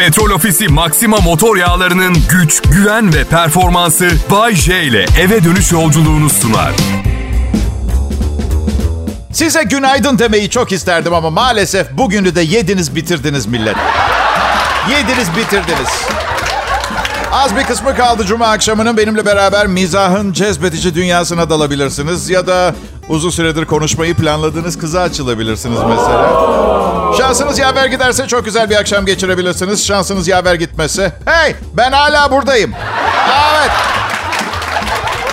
Petrol Ofisi Maxima motor yağlarının güç, güven ve performansı Bay J ile eve dönüş yolculuğunu sunar. Size günaydın demeyi çok isterdim ama maalesef bugünü de yediniz bitirdiniz millet. Yediniz bitirdiniz. Az bir kısmı kaldı Cuma akşamının benimle beraber mizahın cezbedici dünyasına dalabilirsiniz. Ya da uzun süredir konuşmayı planladığınız kıza açılabilirsiniz mesela. Şansınız yaver giderse çok güzel bir akşam geçirebilirsiniz. Şansınız yaver gitmezse... Hey ben hala buradayım. Evet.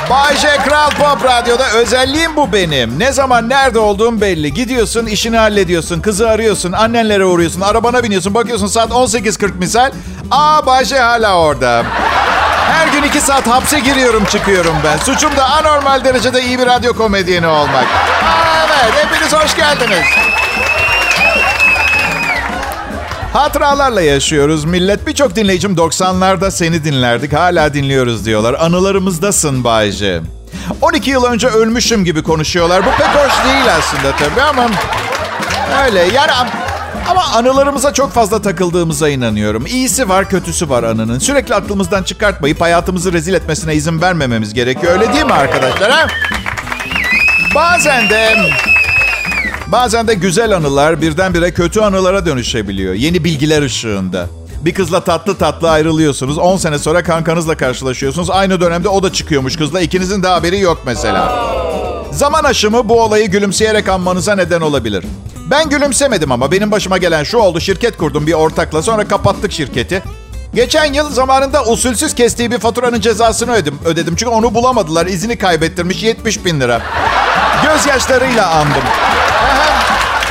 Bay J Kral Pop Radyo'da özelliğim bu benim. Ne zaman nerede olduğum belli. Gidiyorsun, işini hallediyorsun, kızı arıyorsun, annenlere uğruyorsun, arabana biniyorsun, bakıyorsun saat 18.40 misal. Aa Bay J hala orada. Her gün iki saat hapse giriyorum çıkıyorum ben. Suçum da anormal derecede iyi bir radyo komedyeni olmak. Aa, evet, hepiniz hoş geldiniz. Hatıralarla yaşıyoruz millet. Birçok dinleyicim 90'larda seni dinlerdik. Hala dinliyoruz diyorlar. Anılarımızdasın Bayce. 12 yıl önce ölmüşüm gibi konuşuyorlar. Bu pek hoş değil aslında tabii ama öyle. Yani ama anılarımıza çok fazla takıldığımıza inanıyorum. İyisi var, kötüsü var anının. Sürekli aklımızdan çıkartmayıp hayatımızı rezil etmesine izin vermememiz gerekiyor. Öyle değil mi arkadaşlar? Ha? Bazen de Bazen de güzel anılar birdenbire kötü anılara dönüşebiliyor. Yeni bilgiler ışığında. Bir kızla tatlı tatlı ayrılıyorsunuz. 10 sene sonra kankanızla karşılaşıyorsunuz. Aynı dönemde o da çıkıyormuş kızla. İkinizin de haberi yok mesela. Zaman aşımı bu olayı gülümseyerek anmanıza neden olabilir. Ben gülümsemedim ama benim başıma gelen şu oldu. Şirket kurdum bir ortakla. Sonra kapattık şirketi. Geçen yıl zamanında usulsüz kestiği bir faturanın cezasını ödedim. ödedim. Çünkü onu bulamadılar. İzini kaybettirmiş 70 bin lira. Gözyaşlarıyla andım.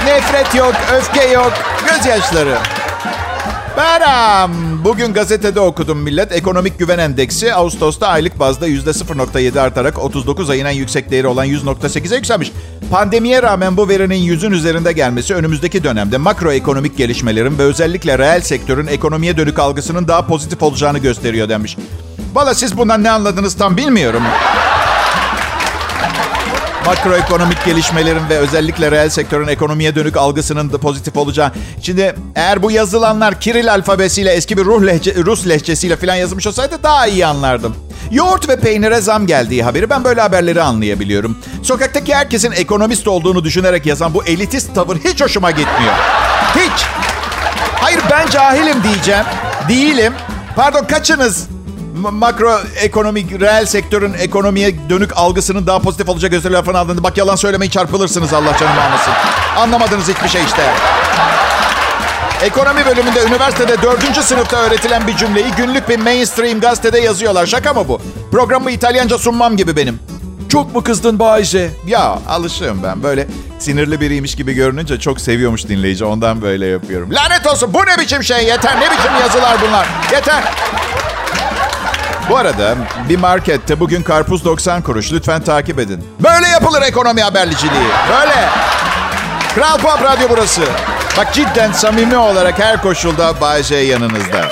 Nefret yok, öfke yok, gözyaşları. Ben bugün gazetede okudum millet. Ekonomik güven endeksi Ağustos'ta aylık bazda %0.7 artarak 39 ayın en yüksek değeri olan 100.8'e yükselmiş. Pandemiye rağmen bu verinin yüzün üzerinde gelmesi önümüzdeki dönemde makroekonomik gelişmelerin ve özellikle reel sektörün ekonomiye dönük algısının daha pozitif olacağını gösteriyor demiş. Valla siz bundan ne anladınız tam bilmiyorum makroekonomik gelişmelerin ve özellikle reel sektörün ekonomiye dönük algısının da pozitif olacağı. Şimdi eğer bu yazılanlar Kiril alfabesiyle eski bir Ruh lehçe, Rus lehçesiyle falan yazılmış olsaydı daha iyi anlardım. Yoğurt ve peynire zam geldiği haberi ben böyle haberleri anlayabiliyorum. Sokaktaki herkesin ekonomist olduğunu düşünerek yazan bu elitist tavır hiç hoşuma gitmiyor. Hiç. Hayır ben cahilim diyeceğim. Değilim. Pardon kaçınız makro ekonomik, reel sektörün ekonomiye dönük algısının daha pozitif olacak gösteriler falan aldığında bak yalan söylemeyi çarpılırsınız Allah canımı almasın. Anlamadınız hiçbir şey işte. Ekonomi bölümünde üniversitede dördüncü sınıfta öğretilen bir cümleyi günlük bir mainstream gazetede yazıyorlar. Şaka mı bu? Programı İtalyanca sunmam gibi benim. Çok mu kızdın Bayce? Ya alışığım ben. Böyle sinirli biriymiş gibi görününce çok seviyormuş dinleyici. Ondan böyle yapıyorum. Lanet olsun bu ne biçim şey? Yeter ne biçim yazılar bunlar? Yeter. Bu arada bir markette bugün karpuz 90 kuruş. Lütfen takip edin. Böyle yapılır ekonomi haberliciliği. Böyle. Kral Pop Radyo burası. Bak cidden samimi olarak her koşulda Bay yanınızda.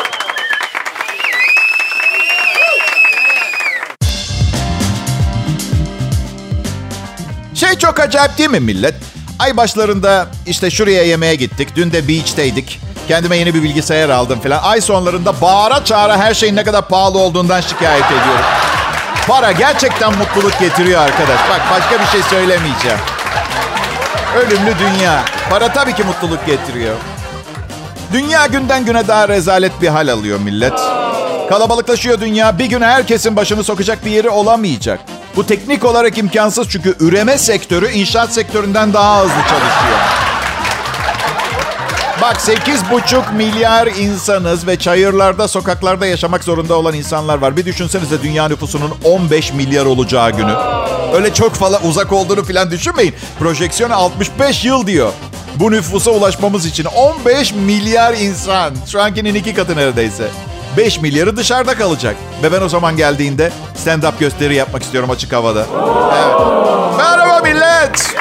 Şey çok acayip değil mi millet? Ay başlarında işte şuraya yemeğe gittik. Dün de beach'teydik. Kendime yeni bir bilgisayar aldım falan. Ay sonlarında bağıra çağıra her şeyin ne kadar pahalı olduğundan şikayet ediyorum. Para gerçekten mutluluk getiriyor arkadaş. Bak başka bir şey söylemeyeceğim. Ölümlü dünya. Para tabii ki mutluluk getiriyor. Dünya günden güne daha rezalet bir hal alıyor millet. Kalabalıklaşıyor dünya. Bir gün herkesin başını sokacak bir yeri olamayacak. Bu teknik olarak imkansız çünkü üreme sektörü inşaat sektöründen daha hızlı çalışıyor. Bak 8,5 milyar insanız ve çayırlarda, sokaklarda yaşamak zorunda olan insanlar var. Bir düşünsenize dünya nüfusunun 15 milyar olacağı günü. Öyle çok falan uzak olduğunu falan düşünmeyin. Projeksiyon 65 yıl diyor. Bu nüfusa ulaşmamız için 15 milyar insan. Şu ankinin iki katı neredeyse. 5 milyarı dışarıda kalacak. Ve ben o zaman geldiğinde stand-up gösteri yapmak istiyorum açık havada. Evet. Merhaba millet.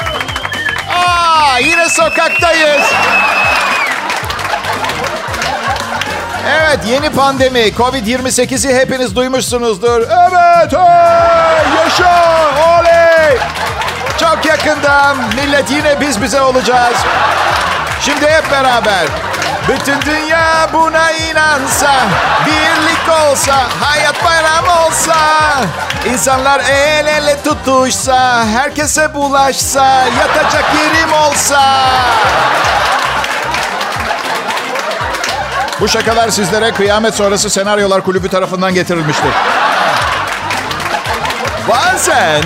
Aa, yine sokaktayız. Evet yeni pandemi Covid-28'i hepiniz duymuşsunuzdur. Evet yaşa oley. Çok yakında millet yine biz bize olacağız. Şimdi hep beraber Bütün dünya buna inansa, birlik olsa, hayat bayram olsa, insanlar el ele tutuşsa, herkese bulaşsa, yatacak yerim olsa. Bu şakalar sizlere kıyamet sonrası senaryolar kulübü tarafından getirilmiştir. Bazen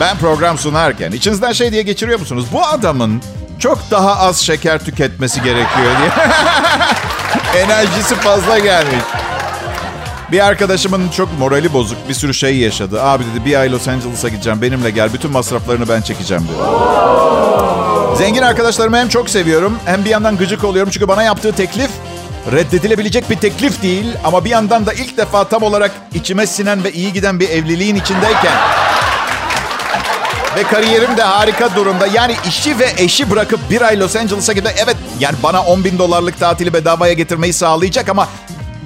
ben program sunarken içinizden şey diye geçiriyor musunuz? Bu adamın çok daha az şeker tüketmesi gerekiyor diye. Enerjisi fazla gelmiş. Bir arkadaşımın çok morali bozuk bir sürü şey yaşadı. Abi dedi bir ay Los Angeles'a gideceğim benimle gel bütün masraflarını ben çekeceğim dedi. Zengin arkadaşlarımı hem çok seviyorum hem bir yandan gıcık oluyorum. Çünkü bana yaptığı teklif reddedilebilecek bir teklif değil. Ama bir yandan da ilk defa tam olarak içime sinen ve iyi giden bir evliliğin içindeyken ve kariyerim de harika durumda. Yani işi ve eşi bırakıp bir ay Los Angeles'a gidip evet yani bana 10 bin dolarlık tatili bedavaya getirmeyi sağlayacak ama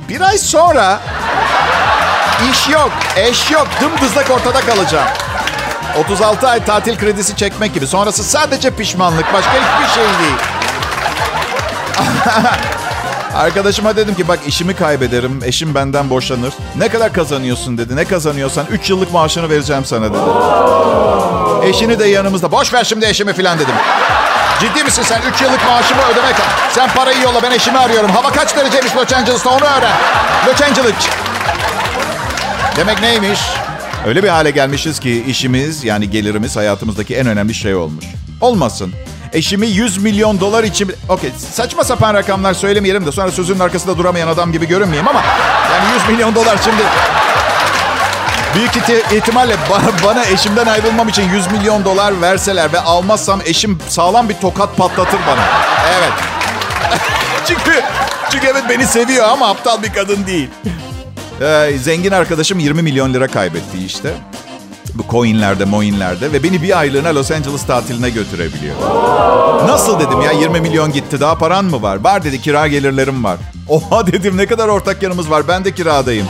bir ay sonra iş yok, eş yok, dımdızlak ortada kalacağım. 36 ay tatil kredisi çekmek gibi. Sonrası sadece pişmanlık. Başka hiçbir şey değil. Arkadaşıma dedim ki bak işimi kaybederim. Eşim benden boşanır. Ne kadar kazanıyorsun dedi. Ne kazanıyorsan 3 yıllık maaşını vereceğim sana dedi. Eşini de yanımızda. Boş ver şimdi eşimi falan dedim. Ciddi misin sen? 3 yıllık maaşımı ödemek. Sen parayı yolla ben eşimi arıyorum. Hava kaç dereceymiş Los Angeles'ta onu öğren. Los Angeles. Demek neymiş? Öyle bir hale gelmişiz ki işimiz yani gelirimiz hayatımızdaki en önemli şey olmuş. Olmasın. Eşimi 100 milyon dolar için... Okey saçma sapan rakamlar söylemeyelim de sonra sözünün arkasında duramayan adam gibi görünmeyeyim ama... Yani 100 milyon dolar şimdi... Büyük ihtimalle bana eşimden ayrılmam için 100 milyon dolar verseler ve almazsam eşim sağlam bir tokat patlatır bana. Evet. çünkü çünkü evet beni seviyor ama aptal bir kadın değil. Ee, zengin arkadaşım 20 milyon lira kaybetti işte. Bu coinlerde, moinlerde ve beni bir aylığına Los Angeles tatiline götürebiliyor. Nasıl dedim ya 20 milyon gitti daha paran mı var? Var dedi kira gelirlerim var. Oha dedim ne kadar ortak yanımız var ben de kiradayım.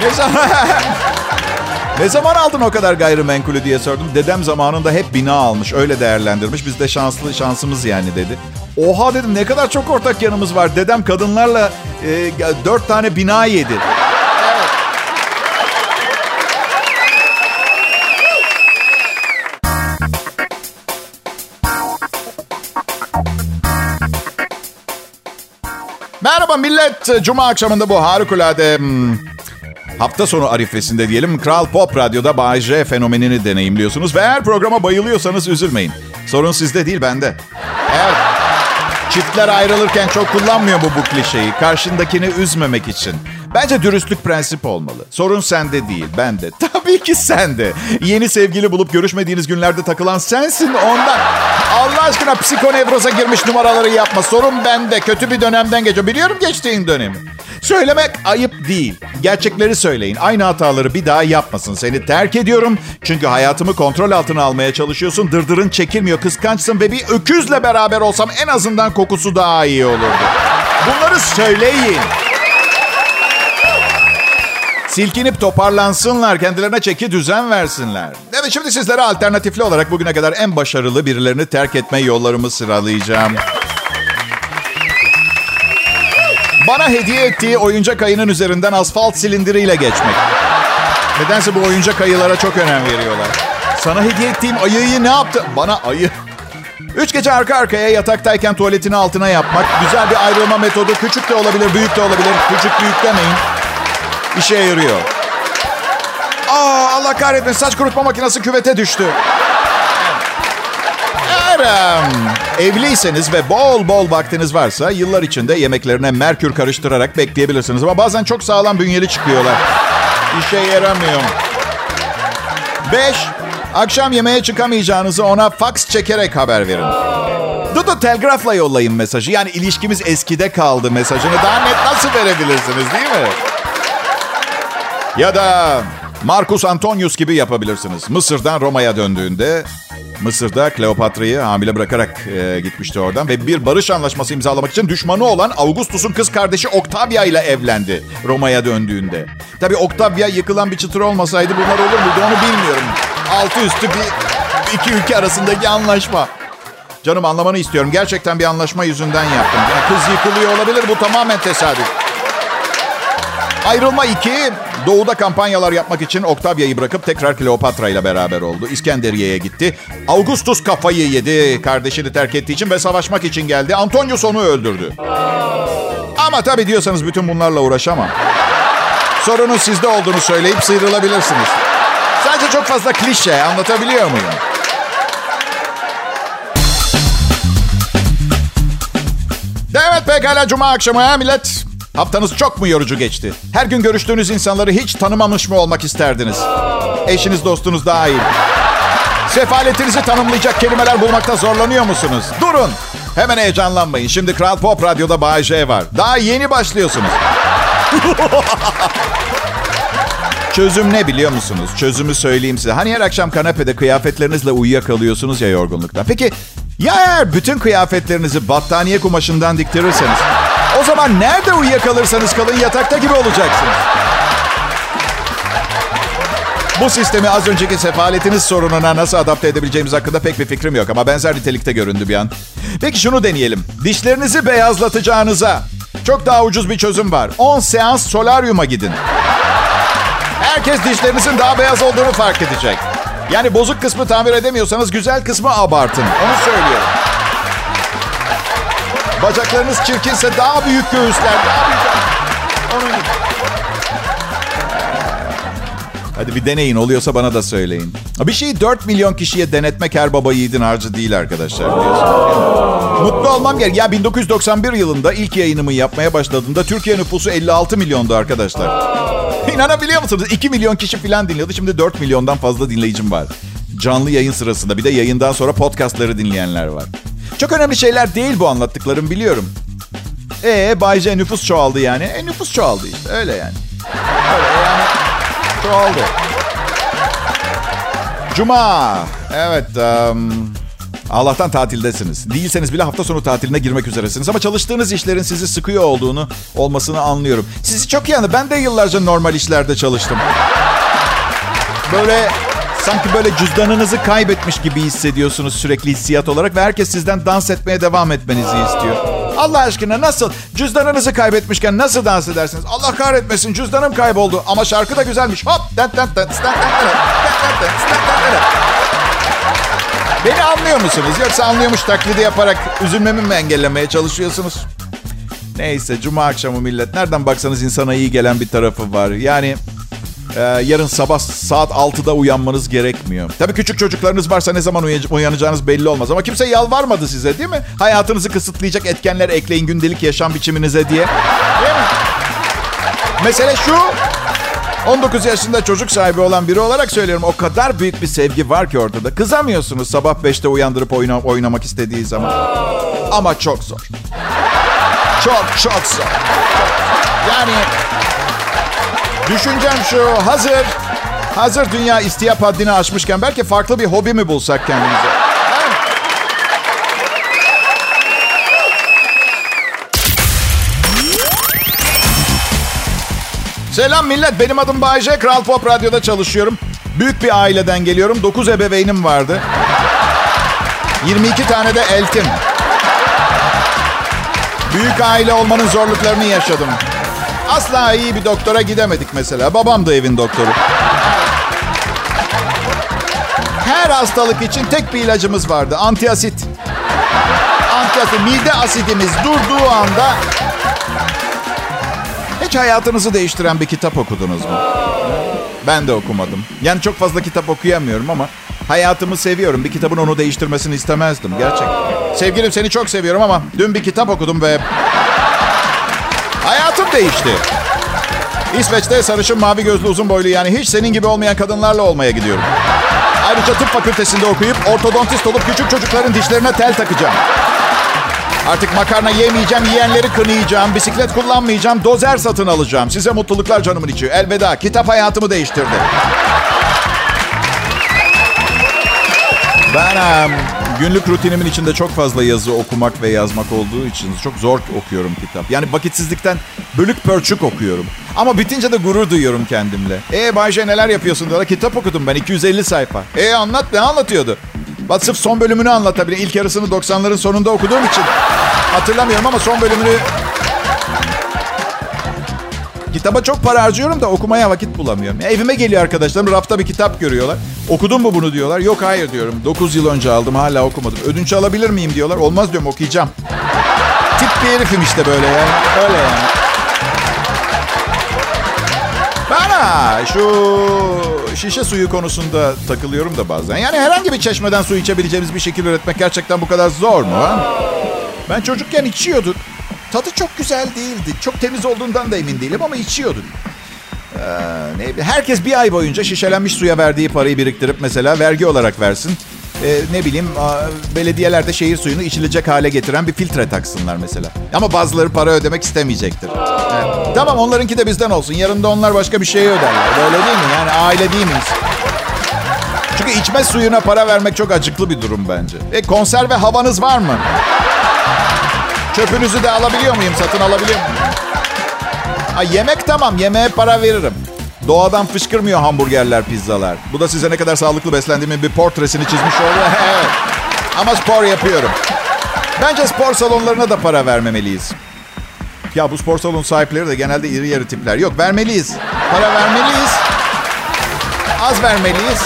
ne zaman... ne zaman aldın o kadar gayrimenkulü diye sordum. Dedem zamanında hep bina almış öyle değerlendirmiş. Biz de şanslı şansımız yani dedi. Oha dedim ne kadar çok ortak yanımız var. Dedem kadınlarla e, dört tane bina yedi. Merhaba millet. Cuma akşamında bu harikulade hmm, hafta sonu arifesinde diyelim Kral Pop Radyo'da Bay fenomenini deneyimliyorsunuz. Ve eğer programa bayılıyorsanız üzülmeyin. Sorun sizde değil bende. Evet. Çiftler ayrılırken çok kullanmıyor mu bu klişeyi? Karşındakini üzmemek için. Bence dürüstlük prensip olmalı. Sorun sende değil, bende. Tabii ki sende. Yeni sevgili bulup görüşmediğiniz günlerde takılan sensin ondan. Allah aşkına psikonevroza girmiş numaraları yapma. Sorun bende. Kötü bir dönemden geçiyor. Biliyorum geçtiğin dönemi. Söylemek ayıp değil. Gerçekleri söyleyin. Aynı hataları bir daha yapmasın. Seni terk ediyorum. Çünkü hayatımı kontrol altına almaya çalışıyorsun. Dırdırın çekilmiyor. Kıskançsın ve bir öküzle beraber olsam en azından kokusu daha iyi olurdu. Bunları söyleyin. Silkinip toparlansınlar, kendilerine çeki düzen versinler. Evet şimdi sizlere alternatifli olarak bugüne kadar en başarılı birilerini terk etme yollarımı sıralayacağım. Bana hediye ettiği oyuncak ayının üzerinden asfalt silindiriyle geçmek. Nedense bu oyuncak ayılara çok önem veriyorlar. Sana hediye ettiğim ayıyı ne yaptı? Bana ayı. Üç gece arka arkaya yataktayken tuvaletini altına yapmak. Güzel bir ayrılma metodu. Küçük de olabilir, büyük de olabilir. Küçük büyük demeyin. İşe yarıyor. Aa Allah kahretmesin saç kurutma makinesi küvete düştü. Eğer evliyseniz ve bol bol vaktiniz varsa yıllar içinde yemeklerine merkür karıştırarak bekleyebilirsiniz. Ama bazen çok sağlam bünyeli çıkıyorlar. İşe yaramıyor. Beş, akşam yemeğe çıkamayacağınızı ona fax çekerek haber verin. Dudu telgrafla yollayın mesajı. Yani ilişkimiz eskide kaldı mesajını daha net nasıl verebilirsiniz değil mi? Ya da Marcus Antonius gibi yapabilirsiniz. Mısır'dan Roma'ya döndüğünde Mısır'da Kleopatra'yı hamile bırakarak e, gitmişti oradan ve bir barış anlaşması imzalamak için düşmanı olan Augustus'un kız kardeşi Octavia ile evlendi Roma'ya döndüğünde. Tabii Octavia yıkılan bir çıtır olmasaydı bunlar olur muydu onu bilmiyorum. Altı üstü bir iki ülke arasındaki anlaşma. Canım anlamanı istiyorum. Gerçekten bir anlaşma yüzünden yaptım. Yani kız yıkılıyor olabilir. Bu tamamen tesadüf. Ayrılma 2. Doğuda kampanyalar yapmak için Octavia'yı bırakıp tekrar Kleopatra ile beraber oldu. İskenderiye'ye gitti. Augustus kafayı yedi kardeşini terk ettiği için ve savaşmak için geldi. Antonius onu öldürdü. Ama tabii diyorsanız bütün bunlarla uğraşamam. Sorunun sizde olduğunu söyleyip sıyrılabilirsiniz. Sadece çok fazla klişe anlatabiliyor muyum? Evet pekala cuma akşamı ha millet. Haftanız çok mu yorucu geçti? Her gün görüştüğünüz insanları hiç tanımamış mı olmak isterdiniz? Eşiniz dostunuz daha iyi. Sefaletinizi tanımlayacak kelimeler bulmakta zorlanıyor musunuz? Durun. Hemen heyecanlanmayın. Şimdi Kral Pop Radyo'da Bay J var. Daha yeni başlıyorsunuz. Çözüm ne biliyor musunuz? Çözümü söyleyeyim size. Hani her akşam kanepede kıyafetlerinizle uyuyakalıyorsunuz ya yorgunluktan. Peki ya eğer bütün kıyafetlerinizi battaniye kumaşından diktirirseniz... O zaman nerede uyuyakalırsanız kalın yatakta gibi olacaksınız. Bu sistemi az önceki sefaletiniz sorununa nasıl adapte edebileceğimiz hakkında pek bir fikrim yok ama benzer nitelikte göründü bir an. Peki şunu deneyelim. Dişlerinizi beyazlatacağınıza çok daha ucuz bir çözüm var. 10 seans solaryuma gidin. Herkes dişlerinizin daha beyaz olduğunu fark edecek. Yani bozuk kısmı tamir edemiyorsanız güzel kısmı abartın. Onu söylüyorum. Bacaklarınız çirkinse daha büyük göğüsler, daha büyük... Onun gibi. Hadi bir deneyin. Oluyorsa bana da söyleyin. Bir şeyi 4 milyon kişiye denetmek her baba yiğidin harcı değil arkadaşlar. Mutlu olmam gerek. Ya 1991 yılında ilk yayınımı yapmaya başladığımda Türkiye nüfusu 56 milyondu arkadaşlar. İnanabiliyor musunuz? 2 milyon kişi falan dinliyordu. Şimdi 4 milyondan fazla dinleyicim var. Canlı yayın sırasında. Bir de yayından sonra podcastları dinleyenler var. Çok önemli şeyler değil bu anlattıklarım biliyorum. Ee Bayce nüfus çoğaldı yani. E nüfus çoğaldı işte öyle yani. Öyle yani çoğaldı. Cuma. Evet. Um, Allah'tan tatildesiniz. Değilseniz bile hafta sonu tatiline girmek üzeresiniz. Ama çalıştığınız işlerin sizi sıkıyor olduğunu olmasını anlıyorum. Sizi çok iyi anlıyorum. Ben de yıllarca normal işlerde çalıştım. Böyle sanki böyle cüzdanınızı kaybetmiş gibi hissediyorsunuz sürekli hissiyat olarak ve herkes sizden dans etmeye devam etmenizi istiyor. Allah aşkına nasıl? Cüzdanınızı kaybetmişken nasıl dans edersiniz? Allah kahretmesin cüzdanım kayboldu ama şarkı da güzelmiş. Hop! Beni anlıyor musunuz? Yoksa anlıyormuş taklidi yaparak üzülmemi mi engellemeye çalışıyorsunuz? Neyse cuma akşamı millet. Nereden baksanız insana iyi gelen bir tarafı var. Yani ee, yarın sabah saat 6'da uyanmanız gerekmiyor. Tabii küçük çocuklarınız varsa ne zaman uyanacağınız belli olmaz. Ama kimse yalvarmadı size değil mi? Hayatınızı kısıtlayacak etkenler ekleyin gündelik yaşam biçiminize diye. Değil mi? Mesele şu. 19 yaşında çocuk sahibi olan biri olarak söylüyorum. O kadar büyük bir sevgi var ki ortada. Kızamıyorsunuz sabah 5'te uyandırıp oyna, oynamak istediği zaman. Ama çok zor. Çok çok zor. Yani Düşüncem şu, hazır, hazır dünya istiyap haddini aşmışken belki farklı bir hobi mi bulsak kendimize? Selam millet, benim adım Bayce. Kral Pop Radyo'da çalışıyorum. Büyük bir aileden geliyorum. 9 ebeveynim vardı. 22 tane de eltim. Büyük aile olmanın zorluklarını yaşadım. Asla iyi bir doktora gidemedik mesela. Babam da evin doktoru. Her hastalık için tek bir ilacımız vardı. Antiasit. Antiasit. Mide asidimiz durduğu anda... Hiç hayatınızı değiştiren bir kitap okudunuz mu? Ben de okumadım. Yani çok fazla kitap okuyamıyorum ama hayatımı seviyorum. Bir kitabın onu değiştirmesini istemezdim gerçekten. Sevgilim seni çok seviyorum ama dün bir kitap okudum ve değişti. İsveç'te sarışın mavi gözlü uzun boylu yani hiç senin gibi olmayan kadınlarla olmaya gidiyorum. Ayrıca tıp fakültesinde okuyup ortodontist olup küçük çocukların dişlerine tel takacağım. Artık makarna yemeyeceğim, yiyenleri kınayacağım, bisiklet kullanmayacağım, dozer satın alacağım. Size mutluluklar canımın içi. Elveda. Kitap hayatımı değiştirdi. Ben um, günlük rutinimin içinde çok fazla yazı okumak ve yazmak olduğu için çok zor okuyorum kitap. Yani vakitsizlikten bölük pörçük okuyorum. Ama bitince de gurur duyuyorum kendimle. E Bayce neler yapıyorsun diyorlar. Kitap okudum ben 250 sayfa. E anlat ne anlatıyordu? Bak sırf son bölümünü anlatabilirim. İlk yarısını 90'ların sonunda okuduğum için hatırlamıyorum ama son bölümünü... Kitaba çok para harcıyorum da okumaya vakit bulamıyorum. Ya evime geliyor arkadaşlarım rafta bir kitap görüyorlar. Okudun mu bunu diyorlar. Yok hayır diyorum. 9 yıl önce aldım hala okumadım. Ödünç alabilir miyim diyorlar. Olmaz diyorum okuyacağım. Tip bir herifim işte böyle yani. Öyle yani. Bana şu şişe suyu konusunda takılıyorum da bazen. Yani herhangi bir çeşmeden su içebileceğimiz bir şekil üretmek gerçekten bu kadar zor mu? Ben çocukken içiyorduk. Tadı çok güzel değildi. Çok temiz olduğundan da emin değilim ama içiyorduk. Ee, ne, herkes bir ay boyunca şişelenmiş suya verdiği parayı biriktirip mesela vergi olarak versin. Ee, ne bileyim belediyelerde şehir suyunu içilecek hale getiren bir filtre taksınlar mesela. Ama bazıları para ödemek istemeyecektir. Evet. Tamam onlarınki de bizden olsun. Yarın da onlar başka bir şeye öderler. Böyle değil mi? Yani aile değil miyiz? Çünkü içme suyuna para vermek çok acıklı bir durum bence. E konserve havanız var mı? Çöpünüzü de alabiliyor muyum? Satın alabiliyor muyum? Ha, yemek tamam. Yemeğe para veririm. Doğadan fışkırmıyor hamburgerler, pizzalar. Bu da size ne kadar sağlıklı beslendiğimin bir portresini çizmiş evet. Ama spor yapıyorum. Bence spor salonlarına da para vermemeliyiz. Ya bu spor salon sahipleri de genelde iri yarı tipler. Yok vermeliyiz. Para vermeliyiz. Az vermeliyiz.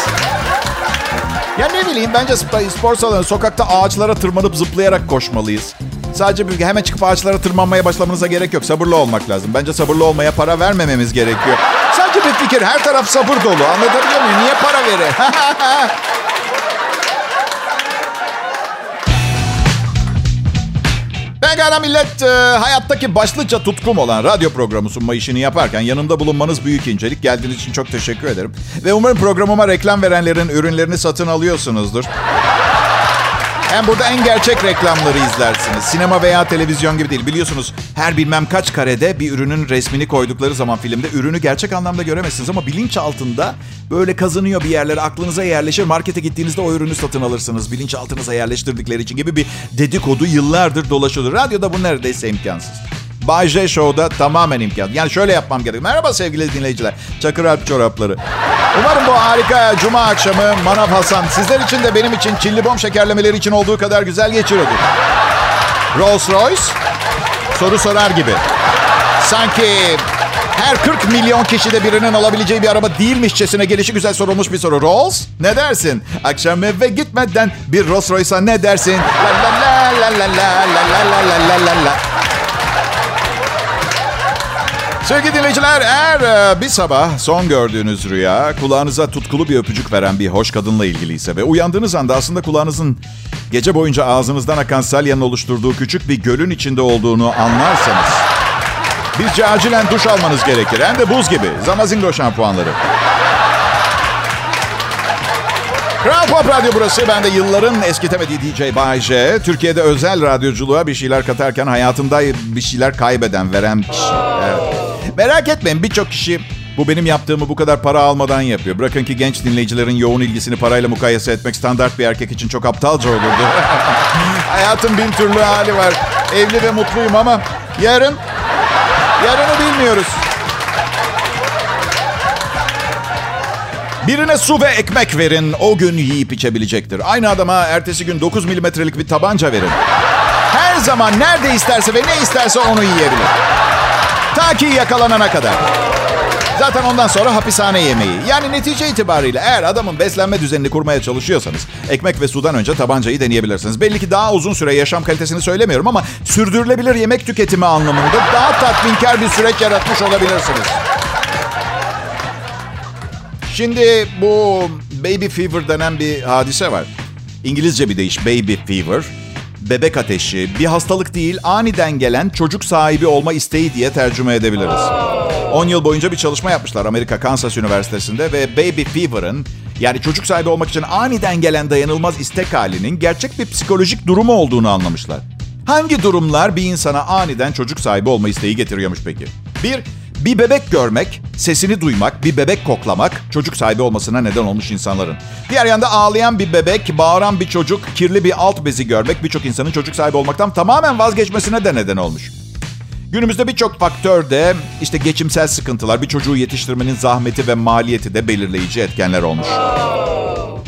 Ya ne bileyim bence spor salonu sokakta ağaçlara tırmanıp zıplayarak koşmalıyız. Sadece bir, hemen çıkıp ağaçlara tırmanmaya başlamanıza gerek yok. Sabırlı olmak lazım. Bence sabırlı olmaya para vermememiz gerekiyor. Sadece bir fikir. Her taraf sabır dolu. Anlatabiliyor muyum? Niye para verir? Pekala millet, e, hayattaki başlıca tutkum olan radyo programı sunma işini yaparken yanımda bulunmanız büyük incelik. Geldiğiniz için çok teşekkür ederim. Ve umarım programıma reklam verenlerin ürünlerini satın alıyorsunuzdur. Hem burada en gerçek reklamları izlersiniz. Sinema veya televizyon gibi değil. Biliyorsunuz her bilmem kaç karede bir ürünün resmini koydukları zaman filmde ürünü gerçek anlamda göremezsiniz. Ama bilinç altında böyle kazınıyor bir yerlere aklınıza yerleşir. Markete gittiğinizde o ürünü satın alırsınız. Bilinç altınıza yerleştirdikleri için gibi bir dedikodu yıllardır dolaşıyordur. Radyoda bu neredeyse imkansız. Bay J Show'da tamamen imkan. Yani şöyle yapmam gerek. Merhaba sevgili dinleyiciler. Çakır Alp çorapları. Umarım bu harika cuma akşamı Manav Hasan sizler için de benim için çilli bom şekerlemeleri için olduğu kadar güzel geçiriyordur. Rolls Royce soru sorar gibi. Sanki her 40 milyon kişide birinin alabileceği bir araba değilmişçesine gelişi güzel sorulmuş bir soru. Rolls ne dersin? Akşam eve gitmeden bir Rolls Royce'a ne dersin? La la la la la la la la la la la. Sevgili dinleyiciler, eğer e, bir sabah son gördüğünüz rüya kulağınıza tutkulu bir öpücük veren bir hoş kadınla ilgiliyse ve uyandığınız anda aslında kulağınızın gece boyunca ağzınızdan akan salyanın oluşturduğu küçük bir gölün içinde olduğunu anlarsanız bizce acilen duş almanız gerekir. Hem de buz gibi. Zamazingo şampuanları. Kral Pop Radyo burası. Ben de yılların eskitemediği DJ Bay J. Türkiye'de özel radyoculuğa bir şeyler katarken hayatında bir şeyler kaybeden, veren kişi. Evet. Merak etmeyin birçok kişi bu benim yaptığımı bu kadar para almadan yapıyor. Bırakın ki genç dinleyicilerin yoğun ilgisini parayla mukayese etmek standart bir erkek için çok aptalca olurdu. Hayatın bin türlü hali var. Evli ve mutluyum ama yarın, yarını bilmiyoruz. Birine su ve ekmek verin, o gün yiyip içebilecektir. Aynı adama ertesi gün 9 milimetrelik bir tabanca verin. Her zaman nerede isterse ve ne isterse onu yiyebilir. Ta ki yakalanana kadar. Zaten ondan sonra hapishane yemeği. Yani netice itibariyle eğer adamın beslenme düzenini kurmaya çalışıyorsanız ekmek ve sudan önce tabancayı deneyebilirsiniz. Belli ki daha uzun süre yaşam kalitesini söylemiyorum ama sürdürülebilir yemek tüketimi anlamında daha tatminkar bir süreç yaratmış olabilirsiniz. Şimdi bu baby fever denen bir hadise var. İngilizce bir deyiş baby fever bebek ateşi, bir hastalık değil aniden gelen çocuk sahibi olma isteği diye tercüme edebiliriz. 10 yıl boyunca bir çalışma yapmışlar Amerika Kansas Üniversitesi'nde ve baby fever'ın yani çocuk sahibi olmak için aniden gelen dayanılmaz istek halinin gerçek bir psikolojik durumu olduğunu anlamışlar. Hangi durumlar bir insana aniden çocuk sahibi olma isteği getiriyormuş peki? Bir, bir bebek görmek, sesini duymak, bir bebek koklamak çocuk sahibi olmasına neden olmuş insanların. Diğer yanda ağlayan bir bebek, bağıran bir çocuk, kirli bir alt bezi görmek birçok insanın çocuk sahibi olmaktan tamamen vazgeçmesine de neden olmuş. Günümüzde birçok faktör de işte geçimsel sıkıntılar, bir çocuğu yetiştirmenin zahmeti ve maliyeti de belirleyici etkenler olmuş.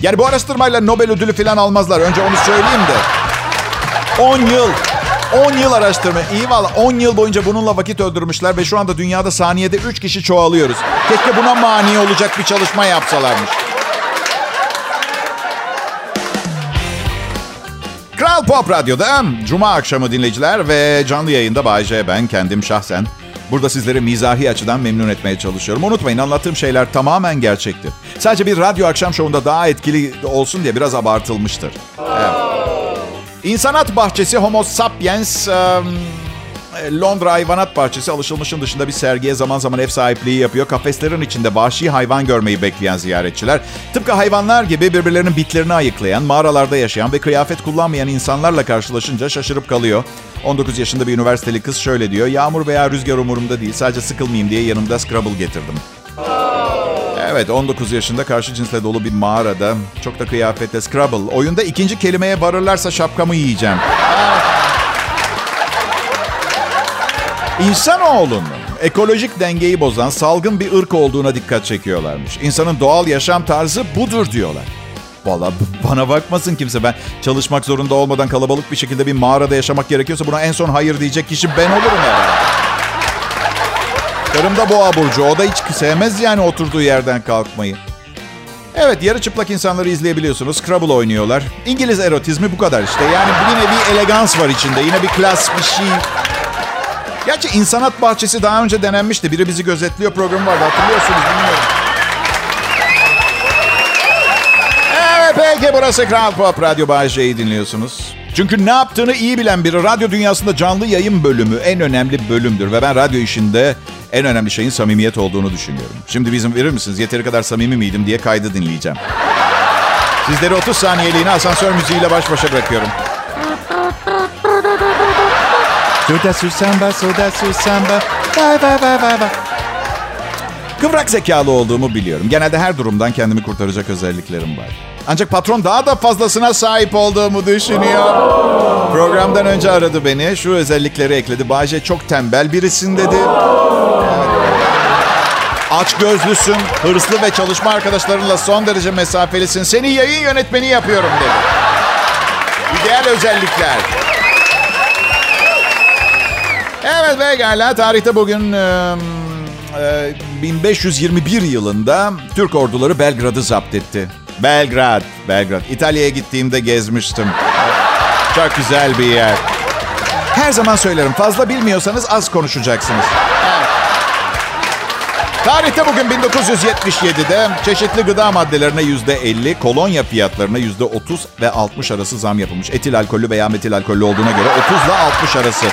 Yani bu araştırmayla Nobel ödülü falan almazlar. Önce onu söyleyeyim de. 10 yıl. 10 yıl araştırma. İyi valla 10 yıl boyunca bununla vakit öldürmüşler ve şu anda dünyada saniyede 3 kişi çoğalıyoruz. Keşke buna mani olacak bir çalışma yapsalarmış. Kral Pop Radyo'da Cuma akşamı dinleyiciler ve canlı yayında Bay J ben kendim şahsen. Burada sizleri mizahi açıdan memnun etmeye çalışıyorum. Unutmayın anlattığım şeyler tamamen gerçektir. Sadece bir radyo akşam şovunda daha etkili olsun diye biraz abartılmıştır. Evet. İnsanat Bahçesi Homo Sapiens... Um, Londra Hayvanat Bahçesi alışılmışın dışında bir sergiye zaman zaman ev sahipliği yapıyor. Kafeslerin içinde vahşi hayvan görmeyi bekleyen ziyaretçiler tıpkı hayvanlar gibi birbirlerinin bitlerini ayıklayan, mağaralarda yaşayan ve kıyafet kullanmayan insanlarla karşılaşınca şaşırıp kalıyor. 19 yaşında bir üniversiteli kız şöyle diyor. Yağmur veya rüzgar umurumda değil. Sadece sıkılmayayım diye yanımda Scrabble getirdim. Evet 19 yaşında karşı cinsle dolu bir mağarada çok da kıyafetle Scrabble. Oyunda ikinci kelimeye varırlarsa şapkamı yiyeceğim. İnsanoğlunun ekolojik dengeyi bozan salgın bir ırk olduğuna dikkat çekiyorlarmış. İnsanın doğal yaşam tarzı budur diyorlar. Valla bana bakmasın kimse. Ben çalışmak zorunda olmadan kalabalık bir şekilde bir mağarada yaşamak gerekiyorsa buna en son hayır diyecek kişi ben olurum herhalde. Karım da boğa burcu. O da hiç sevmez yani oturduğu yerden kalkmayı. Evet yarı çıplak insanları izleyebiliyorsunuz. Scrabble oynuyorlar. İngiliz erotizmi bu kadar işte. Yani yine bir elegans var içinde. Yine bir klas bir şey. Gerçi insanat bahçesi daha önce denenmişti. Biri bizi gözetliyor programı vardı hatırlıyorsunuz bilmiyorum. Evet peki burası Kral Pop Radyo Bağcay'ı dinliyorsunuz. Çünkü ne yaptığını iyi bilen biri radyo dünyasında canlı yayın bölümü en önemli bölümdür. Ve ben radyo işinde en önemli şeyin samimiyet olduğunu düşünüyorum. Şimdi bizim verir misiniz? Yeteri kadar samimi miydim diye kaydı dinleyeceğim. Sizleri 30 saniyeliğine asansör müziğiyle baş başa bırakıyorum. Suda susamba, suda susamba. Bye bye bye bye bye. Kıvrak zekalı olduğumu biliyorum. Genelde her durumdan kendimi kurtaracak özelliklerim var. Ancak patron daha da fazlasına sahip olduğumu düşünüyor. Programdan önce aradı beni. Şu özellikleri ekledi. Bayce çok tembel birisin dedi. Aç gözlüsün, hırslı ve çalışma arkadaşlarınla son derece mesafelisin. Seni yayın yönetmeni yapıyorum dedi. İdeal özellikler. Evet pekala. Tarihte bugün e, e, 1521 yılında Türk orduları Belgrad'ı zapt etti. Belgrad, Belgrad. İtalya'ya gittiğimde gezmiştim. Çok güzel bir yer. Her zaman söylerim fazla bilmiyorsanız az konuşacaksınız. Tarihte bugün 1977'de çeşitli gıda maddelerine %50, kolonya fiyatlarına %30 ve 60 arası zam yapılmış. Etil alkollü veya metil alkollü olduğuna göre 30 ile 60 arası.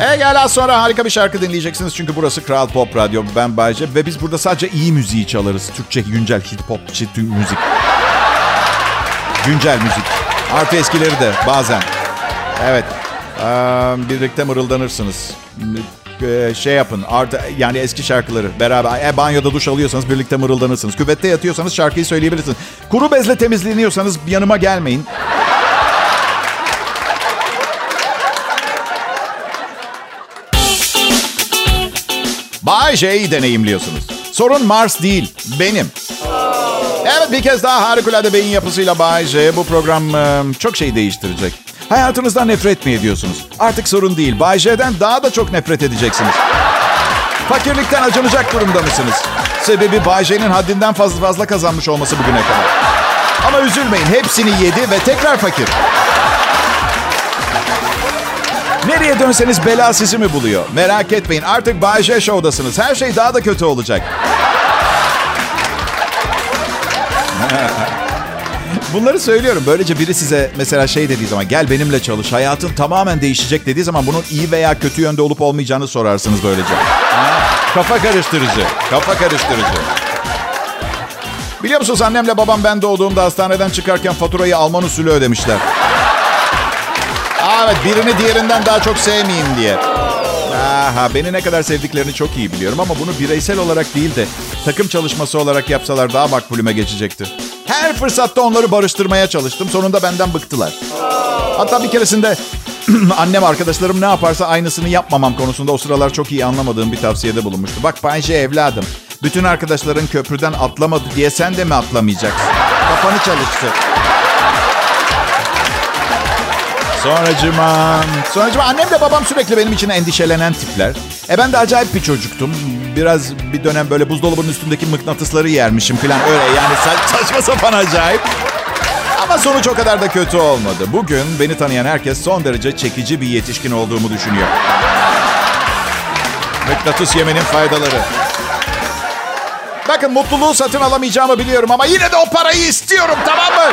E gel az sonra harika bir şarkı dinleyeceksiniz. Çünkü burası Kral Pop Radyo. Ben Bayce ve biz burada sadece iyi müziği çalarız. Türkçe, güncel, hip hop, çit müzik. Güncel müzik. Artı eskileri de bazen. Evet. Ee, birlikte mırıldanırsınız. Ee, şey yapın. Artı, yani eski şarkıları beraber. E, banyoda duş alıyorsanız birlikte mırıldanırsınız. Küvette yatıyorsanız şarkıyı söyleyebilirsiniz. Kuru bezle temizleniyorsanız yanıma gelmeyin. Bay J'yi deneyimliyorsunuz. Sorun Mars değil, benim. Evet bir kez daha harikulade beyin yapısıyla Bay J. Bu program e, çok şey değiştirecek. Hayatınızdan nefret mi ediyorsunuz? Artık sorun değil. Bay J'den daha da çok nefret edeceksiniz. Fakirlikten acınacak durumda mısınız? Sebebi Bay J'nin haddinden fazla fazla kazanmış olması bugüne kadar. Ama üzülmeyin hepsini yedi ve tekrar fakir. Nereye dönseniz bela sizi mi buluyor? Merak etmeyin artık Bay J Show'dasınız. Her şey daha da kötü olacak. Bunları söylüyorum. Böylece biri size mesela şey dediği zaman gel benimle çalış hayatın tamamen değişecek dediği zaman bunun iyi veya kötü yönde olup olmayacağını sorarsınız böylece. Kafa karıştırıcı. Kafa karıştırıcı. Biliyor musunuz annemle babam ben doğduğumda hastaneden çıkarken faturayı Alman usulü ödemişler. Evet birini diğerinden daha çok sevmeyeyim diye. Aha, beni ne kadar sevdiklerini çok iyi biliyorum ama bunu bireysel olarak değil de takım çalışması olarak yapsalar daha makbulüme geçecekti. Her fırsatta onları barıştırmaya çalıştım. Sonunda benden bıktılar. Hatta bir keresinde annem arkadaşlarım ne yaparsa aynısını yapmamam konusunda o sıralar çok iyi anlamadığım bir tavsiyede bulunmuştu. Bak Bayce evladım Bütün arkadaşların köprüden atlamadı diye sen de mi atlamayacaksın? Kafanı çalıştır. Sonracıma, sonracıma annem de babam sürekli benim için endişelenen tipler. E ben de acayip bir çocuktum. Biraz bir dönem böyle buzdolabının üstündeki mıknatısları yermişim falan öyle yani sa- saçma sapan acayip. Ama sonuç o kadar da kötü olmadı. Bugün beni tanıyan herkes son derece çekici bir yetişkin olduğumu düşünüyor. Mıknatıs yemenin faydaları. Bakın mutluluğu satın alamayacağımı biliyorum ama yine de o parayı istiyorum tamam mı?